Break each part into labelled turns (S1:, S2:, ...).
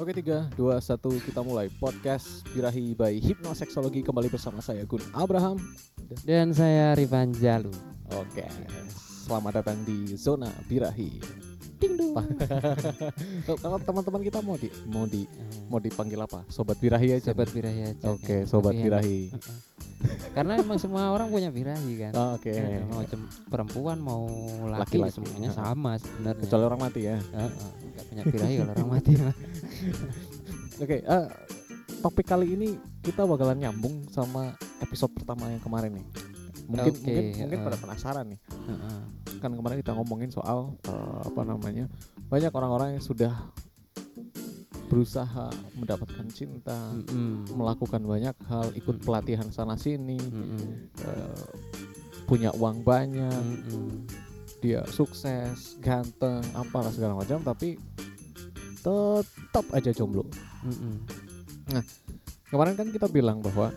S1: Oke tiga, dua, satu, kita mulai podcast Birahi by Hipnoseksologi kembali bersama saya Gun Abraham.
S2: Dan saya Rifan Jalu.
S1: Oke, selamat datang di zona Birahi.
S2: Ding dong.
S1: Kalau teman-teman kita mau di mau di mau dipanggil apa? Sobat Birahi aja.
S2: Sobat birahi aja.
S1: Oke,
S2: kan.
S1: sobat
S2: Lebih
S1: Birahi.
S2: enak. Karena emang semua orang punya birahi kan.
S1: Oh, Oke.
S2: Ya, mau cem- perempuan mau laki,
S1: Laki-laki.
S2: semuanya sama sebenarnya.
S1: Kecuali orang mati ya.
S2: Heeh, nggak punya birahi kalau orang mati
S1: Oke, eh, topik kali ini kita bakalan nyambung sama episode pertama yang kemarin nih. Mungkin
S2: Oke,
S1: mungkin mungkin
S2: eh.
S1: pada penasaran nih.
S2: Heeh.
S1: Kan kemarin kita ngomongin soal eh, apa namanya? Banyak orang-orang yang sudah berusaha mendapatkan cinta,
S2: Mm-mm.
S1: melakukan banyak hal, ikut
S2: Mm.
S1: pelatihan sana sini,
S2: Mm-mm.
S1: eh, punya uang banyak,
S2: Mm-mm.
S1: dia sukses, ganteng, apalah segala macam, tapi tetap aja jomblo.
S2: Mm-mm.
S1: Kemarin kan kita bilang bahwa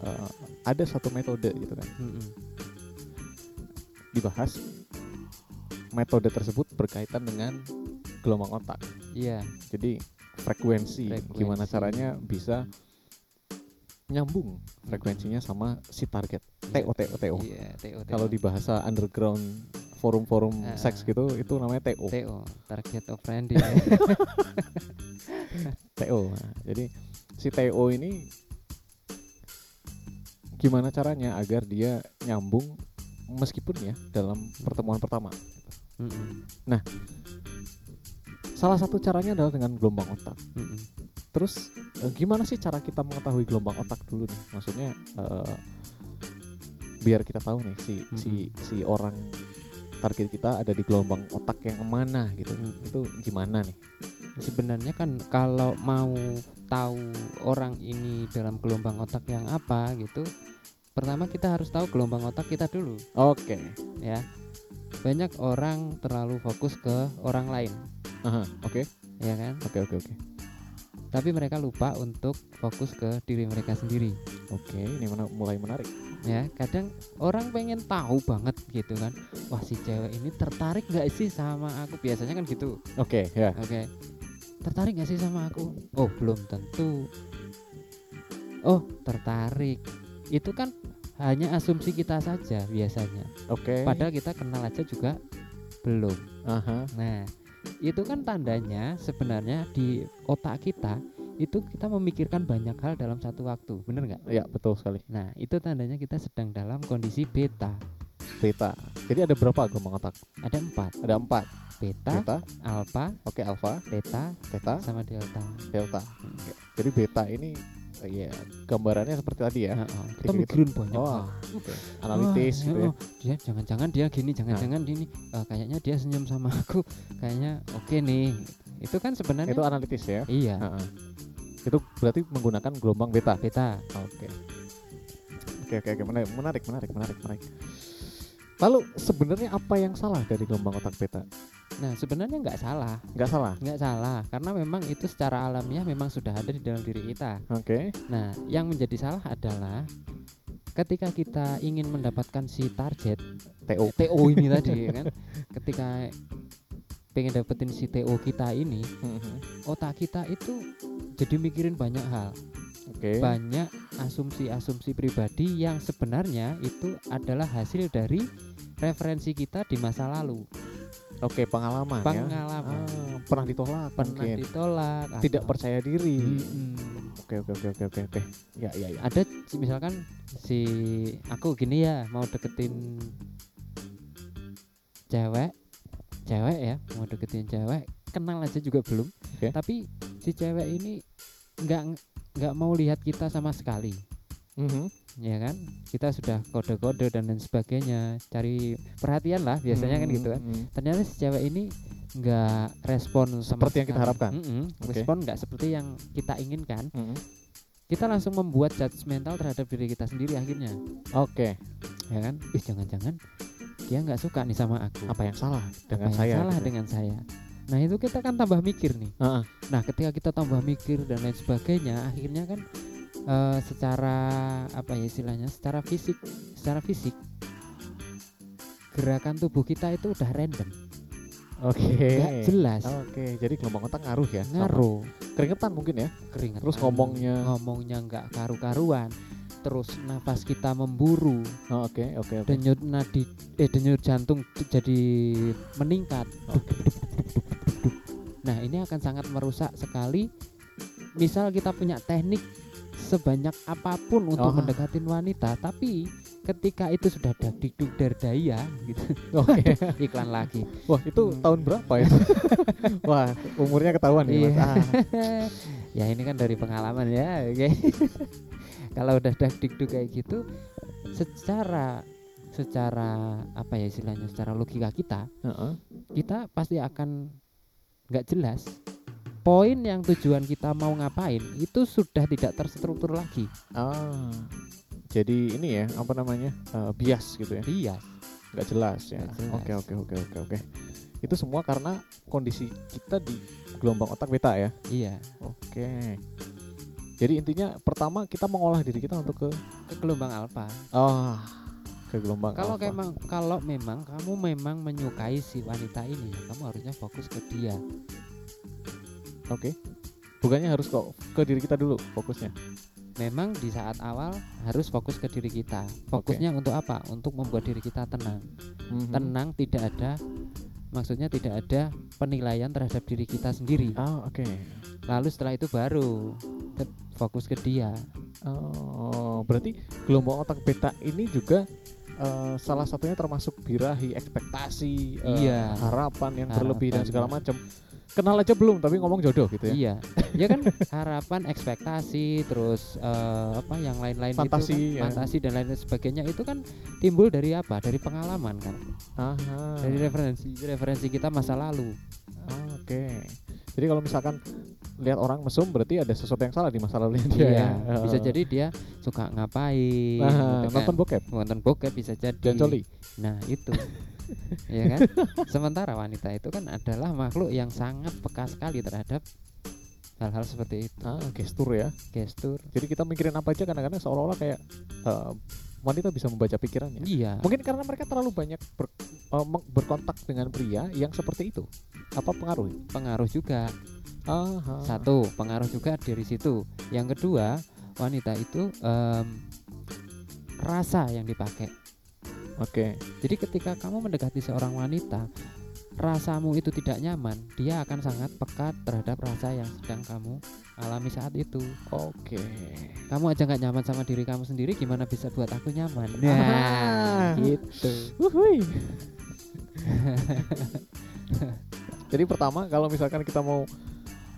S1: eh, ada satu metode gitu kan
S2: Mm-mm.
S1: dibahas. Metode tersebut berkaitan dengan gelombang otak.
S2: Iya.
S1: Jadi frekuensi,
S2: Frekuensi.
S1: gimana caranya bisa nyambung frekuensinya sama si target. TO TO TO.
S2: Iya, TO.
S1: Kalau di bahasa underground forum-forum
S2: Ah.
S1: seks gitu itu namanya TO.
S2: TO, target of friend
S1: TO. Nah, jadi si TO ini gimana caranya agar dia nyambung meskipun ya dalam pertemuan pertama.
S2: Mm-mm.
S1: Salah satu caranya adalah dengan gelombang otak.
S2: Mm-mm.
S1: Terus eh, gimana sih cara kita mengetahui gelombang otak dulu nih? Maksudnya eh, biar kita tahu nih si si si orang target kita ada di gelombang otak yang mana gitu.
S2: Mm.
S1: Itu gimana nih?
S2: sebenarnya kan kalau mau tahu orang ini dalam gelombang otak yang apa gitu pertama kita harus tahu gelombang otak kita dulu
S1: Oke.
S2: ya banyak orang terlalu fokus ke orang lain
S1: Oke.
S2: ya kan
S1: Oke oke oke.
S2: Tapi mereka lupa untuk fokus ke diri mereka sendiri
S1: Oke, ini mana mulai menarik.
S2: ya kadang orang pengen tahu banget gitu kan wah si cewek ini tertarik nggak sih sama aku biasanya kan gitu
S1: Oke, ya.
S2: Oke. Tertarik gak sih sama aku? Oh, belum tentu. Oh, tertarik. Itu kan hanya asumsi kita saja biasanya.
S1: Oke.
S2: Padahal kita kenal aja juga belum.
S1: Aha.
S2: Nah, itu kan tandanya sebenarnya di otak kita itu kita memikirkan banyak hal dalam satu waktu. Bener nggak?
S1: Ya, betul sekali.
S2: Nah, itu tandanya kita sedang dalam kondisi beta.
S1: Beta. Jadi ada berapa gelombang otak?
S2: Ada empat.
S1: Ada empat.
S2: Beta,
S1: Beta.
S2: alfa,
S1: Oke, alfa,
S2: theta,
S1: theta,
S2: sama delta.
S1: delta. Oke. Jadi beta ini ya gambarannya seperti tadi ya.
S2: Heeh, kita
S1: Gitu-gitu.
S2: mikirin banyak
S1: Oh, oke. Analitis
S2: Wah,
S1: gitu ya.
S2: oh, dia jangan-jangan dia gini jangan-jangan gini Eh, kayaknya dia senyum sama aku kayaknya oke nih itu kan sebenarnya
S1: Itu analitis ya.
S2: iya
S1: Heeh. Itu berarti menggunakan gelombang beta.
S2: beta
S1: Oke. Oke oke oke menarik menarik menarik menarik menarik. Lalu sebenarnya apa yang salah dari gelombang otak beta?
S2: Nah sebenarnya nggak salah
S1: Nggak salah.
S2: nggak salah karena memang itu secara alamiah memang sudah ada di dalam diri kita
S1: Oke.
S2: nah yang menjadi salah adalah ketika kita ingin mendapatkan si target
S1: TO.
S2: TO ini tadi ya kan ketika pengen dapetin si TO kita ini
S1: Mhm.
S2: otak kita itu jadi mikirin banyak hal
S1: Oke.
S2: banyak asumsi-asumsi pribadi yang sebenarnya itu adalah hasil dari referensi kita di masa lalu
S1: Oke pengalaman, ya.
S2: pengalaman
S1: Ah, pernah ditolak
S2: pernah
S1: mungkin.
S2: ditolak
S1: tidak
S2: atau-
S1: percaya diri.
S2: Mm-mm.
S1: Oke oke oke oke oke oke. Ya ya ya.
S2: ada misalkan si aku gini ya mau deketin cewek cewek ya mau deketin cewek kenal aja juga belum
S1: Oke.
S2: tapi si cewek ini nggak nggak mau lihat kita sama sekali
S1: Mhm.
S2: Ya kan kita sudah kode-kode dan lain sebagainya cari perhatian lah biasanya kan gitu kan
S1: Mhm.
S2: ternyata si cewek ini nggak respon sama
S1: Seperti yang kita
S2: sekali.
S1: harapkan.
S2: Mm-mm,
S1: Oke.
S2: respon nggak seperti yang kita inginkan
S1: Mhm.
S2: kita langsung membuat judgmental terhadap diri kita sendiri akhirnya
S1: Oke.
S2: ya kan ih jangan-jangan dia nggak suka nih sama aku
S1: Apa yang salah dengan
S2: Apa yang
S1: saya?
S2: salah
S1: gitu?
S2: dengan saya nah itu kita kan tambah mikir nih
S1: Heeh.
S2: nah ketika kita tambah mikir dan lain sebagainya akhirnya kan eh, secara apa ya istilahnya secara fisik secara fisik gerakan tubuh kita itu udah random
S1: Oke.
S2: nggak jelas
S1: Oke, jadi gelombang otak ngaruh ya.
S2: ngaruh
S1: Keringetan mungkin ya.
S2: keringetan
S1: Terus ngomongnya.
S2: ngomongnya nggak karu-karuan terus nafas kita memburu
S1: Oh, Oke, oke, oke.
S2: denyut nadi eh denyut jantung jadi meningkat nah ini akan sangat merusak sekali misal kita punya teknik sebanyak apa pun untuk
S1: Oh.
S2: mendekatin wanita tapi ketika itu sudah dikduk dardaya gitu
S1: Oke.
S2: iklan lagi
S1: Wah, itu
S2: Hmm.
S1: tahun berapa itu? Wah, umurnya ketahuan nih, Mas.
S2: Iya.
S1: Ah,
S2: ya ini kan dari pengalaman ya oke kalau udah dikduk kayak gitu secara secara apa ya istilahnya secara logika kita
S1: heeh.
S2: kita pasti akan nggak jelas poin yang tujuan kita mau ngapain itu sudah tidak terstruktur lagi
S1: Ah. Jadi ini ya, apa namanya? eh, bias gitu ya.
S2: iya
S1: nggak jelas ya. Oke oke oke oke oke. Itu semua karena kondisi kita di gelombang otak beta ya.
S2: iya
S1: Oke. Jadi intinya pertama kita mengolah diri kita untuk ke
S2: ke gelombang alfa
S1: oh ke gelombang
S2: kalau memang kalau memang kamu memang menyukai si wanita ini kamu harusnya fokus ke dia
S1: Oke. Bukannya harus kok ke diri kita dulu fokusnya.
S2: memang di saat awal harus fokus ke diri kita fokusnya untuk apa untuk membuat diri kita tenang
S1: Mhm.
S2: tenang tidak ada maksudnya tidak ada penilaian terhadap diri kita sendiri
S1: Ah oke.
S2: lalu setelah itu baru fokus ke dia
S1: Oh berarti gelombang otak beta ini juga eh, salah satunya termasuk birahi ekspektasi, eh,
S2: Iya.
S1: harapan yang berlebih dan
S2: Harapan.
S1: segala macam. Kenal aja belum tapi ngomong jodoh gitu ya.
S2: iya ya kan harapan ekspektasi terus eh, apa yang lain-lain
S1: Fantasi,
S2: itu
S1: ya.
S2: kan, fantasi dan lain sebagainya itu kan timbul dari apa dari pengalaman kan
S1: Aha.
S2: dari referensi referensi kita masa lalu
S1: Ah, Oke. Jadi kalau misalkan lihat orang mesum berarti ada sesuatu yang salah di masa lalunya dia
S2: iya
S1: ya.
S2: bisa jadi dia suka ngapain
S1: nah,
S2: gitu kan.
S1: nonton bokep
S2: nonton bokep bisa jadi
S1: dan coli.
S2: Nah itu ya kan sementara wanita itu kan adalah makhluk yang sangat peka sekali terhadap hal-hal seperti itu
S1: Ah, gestur ya.
S2: gestur
S1: Jadi kita mikirin apa aja kadang-kadang seolah-olah kayak eh, wanita bisa membaca pikirannya.
S2: iya
S1: Mungkin karena mereka terlalu banyak ber- meng- berkontak dengan pria yang seperti itu. Apa pengaruh?
S2: pengaruh juga
S1: Aha.
S2: satu pengaruh juga dari situ yang kedua wanita itu em, rasa yang dipakai
S1: Oke.
S2: jadi ketika kamu mendekati seorang wanita rasamu itu tidak nyaman dia akan sangat peka terhadap rasa yang sedang kamu alami saat itu
S1: Oke.
S2: kamu aja nggak nyaman sama diri kamu sendiri gimana bisa buat aku nyaman
S1: Ah.
S2: nah gitu
S1: Wuhui. Jadi pertama kalau misalkan kita mau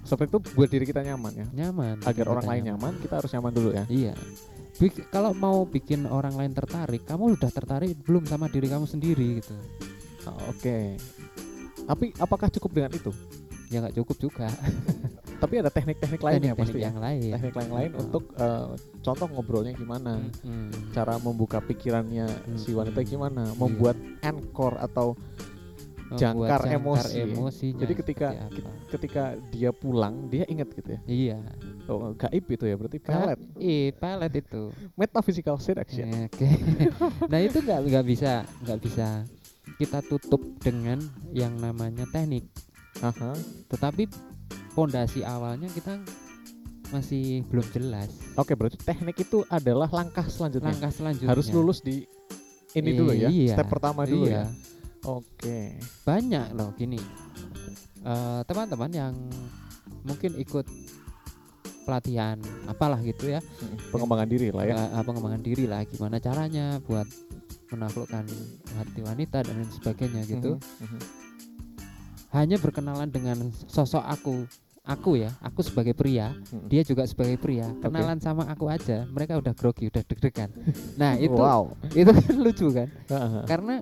S1: seperti itu buat diri kita nyaman ya.
S2: nyaman
S1: Agar orang lain nyaman, kita harus nyaman dulu ya.
S2: iya Bik- kalau mau bikin orang lain tertarik kamu udah tertarik belum sama diri kamu sendiri gitu
S1: Ah, Oke. Tapi apakah cukup dengan itu?
S2: ya nggak cukup juga
S1: Tapi ada teknik-teknik
S2: teknik-teknik
S1: pasti ya.
S2: yang lain
S1: Teknik lain lain
S2: Oh.
S1: untuk eh, contoh ngobrolnya gimana,
S2: Mm-mm.
S1: cara membuka pikirannya si wanita
S2: Mm-mm.
S1: gimana,
S2: Iya.
S1: membuat anchor atau
S2: Membuat
S1: jangkar emosi.
S2: emosinya
S1: jadi ketika ketika dia pulang dia ingat gitu ya.
S2: iya
S1: Oh, gaib itu ya berarti pelet.
S2: Ih, pelet itu
S1: Metaphysical seduction.
S2: Oke. nah itu nggak nggak bisa nggak bisa kita tutup dengan yang namanya teknik.
S1: Aha.
S2: Tetapi pondasi awalnya kita masih belum jelas.
S1: Oke, berarti teknik itu adalah langkah selanjutnya.
S2: Langkah selanjutnya
S1: Harus lulus di ini dulu ya.
S2: Iya,
S1: Step pertama dulu
S2: iya.
S1: ya. Oke.
S2: Banyak loh gini. Eh, teman-teman yang mungkin ikut pelatihan apalah gitu ya
S1: Pengembangan diri lah ya.
S2: eh, pengembangan diri lah gimana caranya buat menaklukkan hati wanita dan lain sebagainya gitu
S1: Mhm, mhm.
S2: hanya berkenalan dengan sosok aku aku ya aku sebagai pria dia juga sebagai pria kenalan sama aku aja mereka udah grogi udah deg-degan nah itu
S1: wow.
S2: itu kan lucu kan karena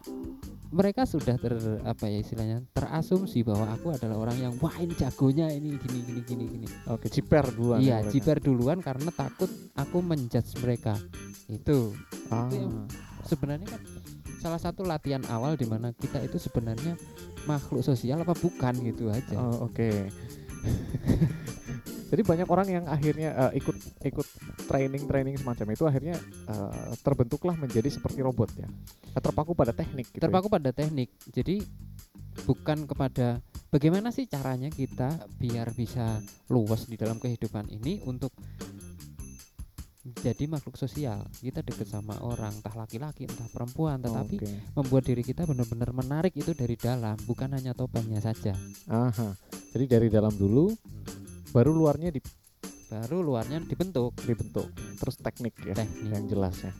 S2: mereka sudah ter apa ya istilahnya terasumsi bahwa aku adalah orang yang wah ini jagonya ini gini gini gini gini
S1: Oke, ciper duluan.
S2: iya jiper duluan karena takut aku menjudge mereka itu
S1: Ah.
S2: itu yang- sebenarnya kan salah satu latihan awal di mana kita itu sebenarnya makhluk sosial apa bukan gitu aja
S1: Oh, Oke. Jadi banyak orang yang akhirnya eh, ikut ikut training training semacam itu akhirnya eh, terbentuklah menjadi seperti robot ya. Eh, Terpaku pada teknik. Gitu
S2: terpaku pada teknik jadi bukan kepada bagaimana sih caranya kita biar bisa luas di dalam kehidupan ini untuk jadi makhluk sosial kita deket sama orang entah laki-laki entah perempuan tetapi
S1: Oke.
S2: membuat diri kita benar-benar menarik itu dari dalam bukan hanya topengnya saja
S1: Aha. Jadi dari dalam dulu baru luarnya di-
S2: baru luarnya dibentuk
S1: dibentuk. Terus teknik ya
S2: teknik
S1: yang jelasnya.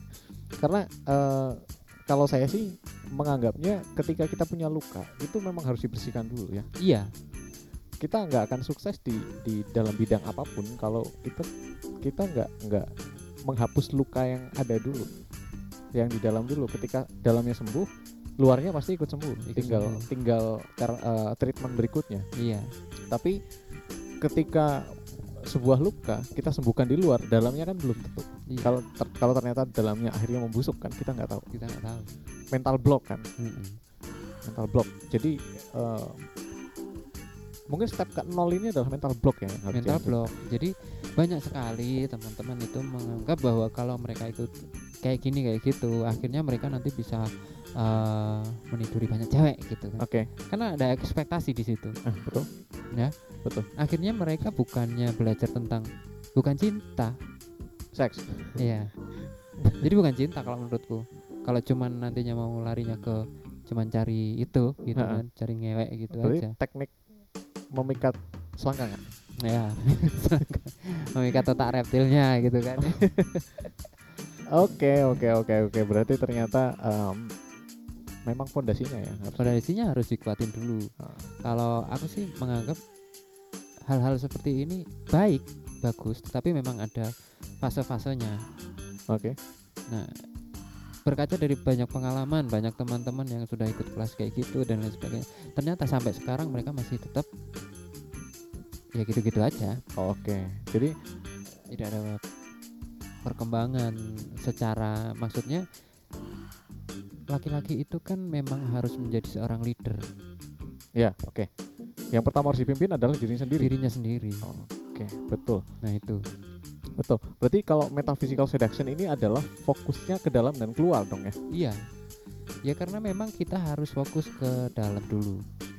S1: Karena eh, kalau saya sih menganggapnya ketika kita punya luka itu memang harus dibersihkan dulu ya.
S2: iya
S1: Kita nggak akan sukses di di dalam bidang apa pun kalau kita kita nggak nggak menghapus luka yang ada dulu, yang di dalam dulu. Ketika dalamnya sembuh, luarnya pasti ikut sembuh.
S2: Ikut
S1: tinggal
S2: sembuh.
S1: tinggal eh, treatment berikutnya.
S2: iya
S1: Tapi ketika sebuah luka kita sembuhkan di luar, dalamnya kan belum tentu.
S2: iya.
S1: Kalau ter- kalau ternyata dalamnya akhirnya membusuk kan kita nggak tahu.
S2: kita nggak tahu
S1: Mental block kan,
S2: Mm-mm.
S1: mental block. Jadi eh, mungkin step ke nol ini adalah mental block ya.
S2: mental block jadi banyak sekali teman-teman itu menganggap bahwa kalau mereka ikut kayak gini kayak gitu akhirnya mereka nanti bisa eh, meniduri banyak cewek gitu kan
S1: Oke,
S2: karena ada ekspektasi di situ
S1: ah, betul.
S2: akhirnya mereka bukannya belajar tentang bukan cinta
S1: Seks.
S2: Iya. Jadi bukan cinta kalau menurutku. Kalau cuman nantinya mau larinya ke cuman cari itu gitu kan, cari ngewek gitu
S1: Berarti
S2: aja.
S1: teknik memikat selangkangan.
S2: Ya. Memikat otak reptilnya gitu kan.
S1: Oke, oke, oke, oke. Berarti ternyata em, memang fondasinya ya. harus-
S2: Fondasinya harus dikuatin dulu.
S1: Ah.
S2: Kalau aku sih menganggap hal-hal seperti ini baik, bagus, tetapi memang ada fase-fasenya.
S1: Oke.
S2: Nah, berkaca dari banyak pengalaman, banyak teman-teman yang sudah ikut kelas kayak gitu dan lain sebagainya. Ternyata sampai sekarang mereka masih tetap ya gitu-gitu aja.
S1: Oke. Jadi
S2: Tidak ada perkembangan secara maksudnya laki-laki itu kan memang harus menjadi seorang leader
S1: ya, oke. Yang pertama harus dipimpin adalah dirinya sendiri.
S2: dirinya sendiri.
S1: Oke, betul.
S2: Nah, itu.
S1: Betul. Berarti kalau metaphysical seduction ini adalah fokusnya ke dalam dan keluar dong ya.
S2: Iya. Ya karena memang kita harus fokus ke dalam dulu.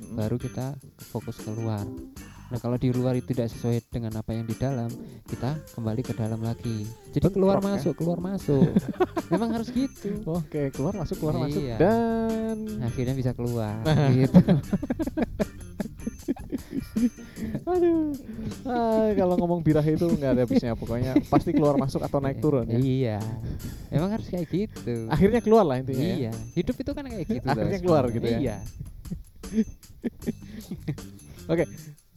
S1: Mm.
S2: baru kita fokus keluar. Nah kalau di luar itu tidak sesuai dengan apa yang di dalam, kita kembali ke dalam lagi. Jadi
S1: Bentrok
S2: keluar
S1: ya?
S2: masuk, keluar masuk. Memang harus gitu.
S1: Oke, keluar masuk keluar masuk
S2: Iya.
S1: dan
S2: Akhirnya bisa keluar. gitu.
S1: Ah, kalau ngomong birahi itu nggak ada habisnya pokoknya pasti keluar masuk atau naik turun ya.
S2: Iya. Memang harus kayak gitu.
S1: Akhirnya keluar lah intinya ya.
S2: Iya. Hidup itu kan kayak gitu.
S1: Akhirnya keluar gitu ya.
S2: Iya.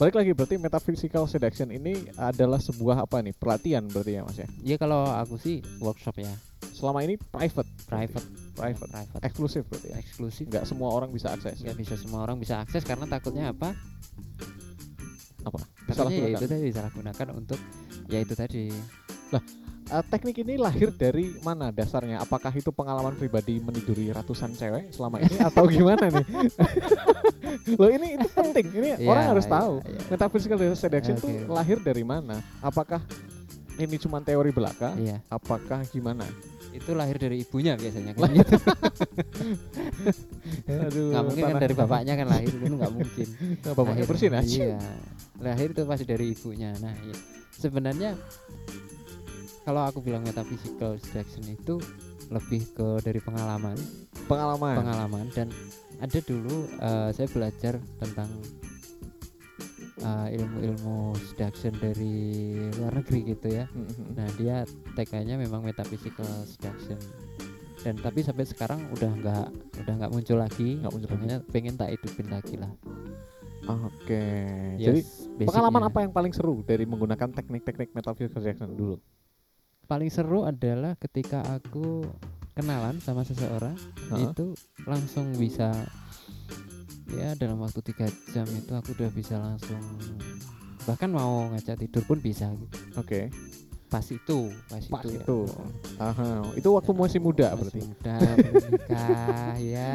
S1: Balik lagi berarti metaphysical seduction ini adalah sebuah apa nih? Pelatihan berarti ya Mas ya.
S2: Ya kalau aku sih workshop ya,
S1: Selama ini private,
S2: private,
S1: private,
S2: private,
S1: eksklusif berarti ya.
S2: eksklusif.
S1: Nggak semua orang bisa akses.
S2: nggak bisa semua orang bisa akses karena takutnya apa?
S1: Apa?
S2: Takutnya ya itu tadi disalahgunakan untuk ya itu tadi.
S1: Eh, teknik ini lahir dari mana dasarnya? Apakah itu pengalaman pribadi meniduri ratusan cewek selama ini atau gimana nih? Loh ini itu penting. Ini
S2: Iya,
S1: orang harus
S2: iya,
S1: tahu.
S2: iya.
S1: Metaphysical seduction itu lahir dari mana? Apakah ini cuma teori belaka?
S2: Iya,
S1: Apakah gimana?
S2: itu lahir dari ibunya biasanya kan gitu.
S1: Aduh,
S2: nggak mungkin kan dari bapaknya kan lahir itu nggak mungkin.
S1: Nah, bapaknya
S2: Lahir-
S1: bersin aja.
S2: Iya. Lahir itu pasti dari ibunya. Nah, iya. sebenarnya kalau aku bilang metaphysical seduction itu lebih ke dari pengalaman,
S1: Pengalaman.
S2: pengalaman dan ada dulu eh, saya belajar tentang eh, ilmu-ilmu seduction dari luar negeri gitu ya.
S1: Mhm.
S2: Nah dia tagline-nya memang metaphysical seduction dan tapi sampai sekarang udah nggak udah nggak muncul lagi
S1: Nggak muncul lagi.
S2: pengen tak hidupin lagi lah
S1: Oke.
S2: Yes,
S1: Jadi pengalaman
S2: basicnya.
S1: apa yang paling seru dari menggunakan teknik-teknik metaphysical seduction dulu?
S2: paling seru adalah ketika aku kenalan sama seseorang
S1: Heeh.
S2: itu langsung bisa ya dalam waktu tiga jam itu aku udah bisa langsung bahkan mau ngajak tidur pun bisa gitu.
S1: Oke.
S2: Pas itu pas,
S1: Pas
S2: itu, ya.
S1: itu. Aha. Itu waktu masih muda
S2: Masih
S1: berarti.
S2: muda belum nikah ya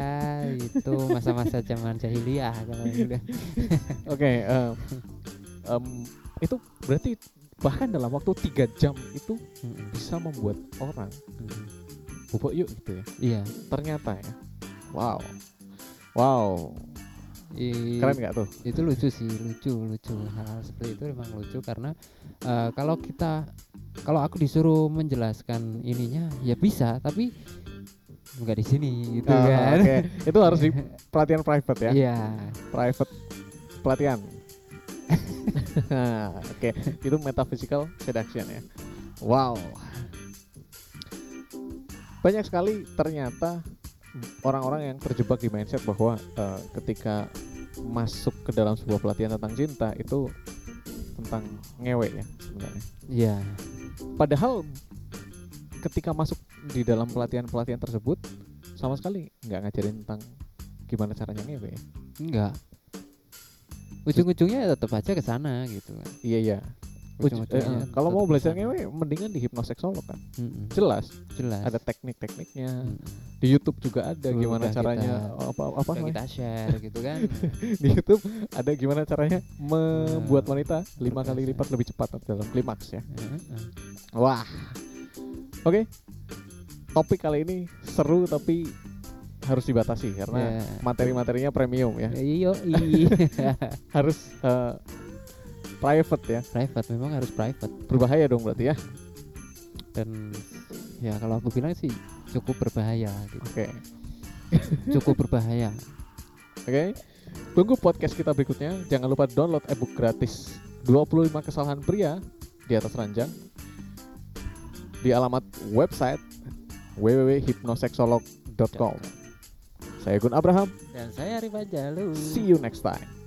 S2: itu masa-masa zaman jahiliyah zaman udah
S1: Oke. em, em, itu berarti bahkan dalam waktu tiga jam itu
S2: Mm-mm.
S1: bisa membuat orang
S2: Mm-mm.
S1: bubuk yuk gitu ya.
S2: iya
S1: Ternyata ya. Wow. Wow.
S2: I-
S1: Keren nggak tuh?
S2: itu lucu sih lucu lucu hal seperti itu memang lucu karena eh, kalau kita kalau aku disuruh menjelaskan ininya ya bisa tapi nggak di sini gitu
S1: Ah,
S2: kan
S1: Oke, itu harus di pelatihan private ya.
S2: iya
S1: Private pelatihan. Oke, itu metaphysical seduction ya. Wow. Banyak sekali ternyata orang-orang yang terjebak di mindset bahwa eh, ketika masuk ke dalam sebuah pelatihan tentang cinta itu tentang ngewe ya sebenarnya.
S2: iya
S1: Padahal ketika masuk di dalam pelatihan-pelatihan tersebut sama sekali nggak ngajarin tentang gimana caranya ngewe.
S2: enggak ujung-ujungnya tetap aja ke sana gitu kan
S1: Iya iya.
S2: Ujung-ujungnya
S1: eh, kalau mau belajar ngewe mendingan di hipnoseksolog kan.
S2: Mm-mm.
S1: Jelas
S2: jelas
S1: ada teknik-tekniknya.
S2: Mm-mm.
S1: Di YouTube juga ada
S2: Udah
S1: gimana
S2: kita-
S1: caranya apa apa
S2: Udah
S1: namanya?
S2: kita share gitu kan
S1: di YouTube ada gimana caranya membuat
S2: Hmm.
S1: wanita lima kali lipat lebih cepat dalam klimaks ya.
S2: Heeh.
S1: Wah. Oke. Topik kali ini seru tapi harus dibatasi karena
S2: Ya.
S1: materi-materinya premium ya.
S2: iya
S1: Harus eh, private ya.
S2: private memang harus private
S1: Berbahaya dong berarti ya.
S2: dan ya kalau aku bilang sih cukup berbahaya gitu
S1: Oke.
S2: cukup berbahaya
S1: Oke. Tunggu podcast kita berikutnya. Jangan lupa download ebook gratis 25 kesalahan pria di atas ranjang di alamat website www.hipnoseksolog.com. Saya Gun Abraham.
S2: dan saya Arif Ajalu
S1: See you next time.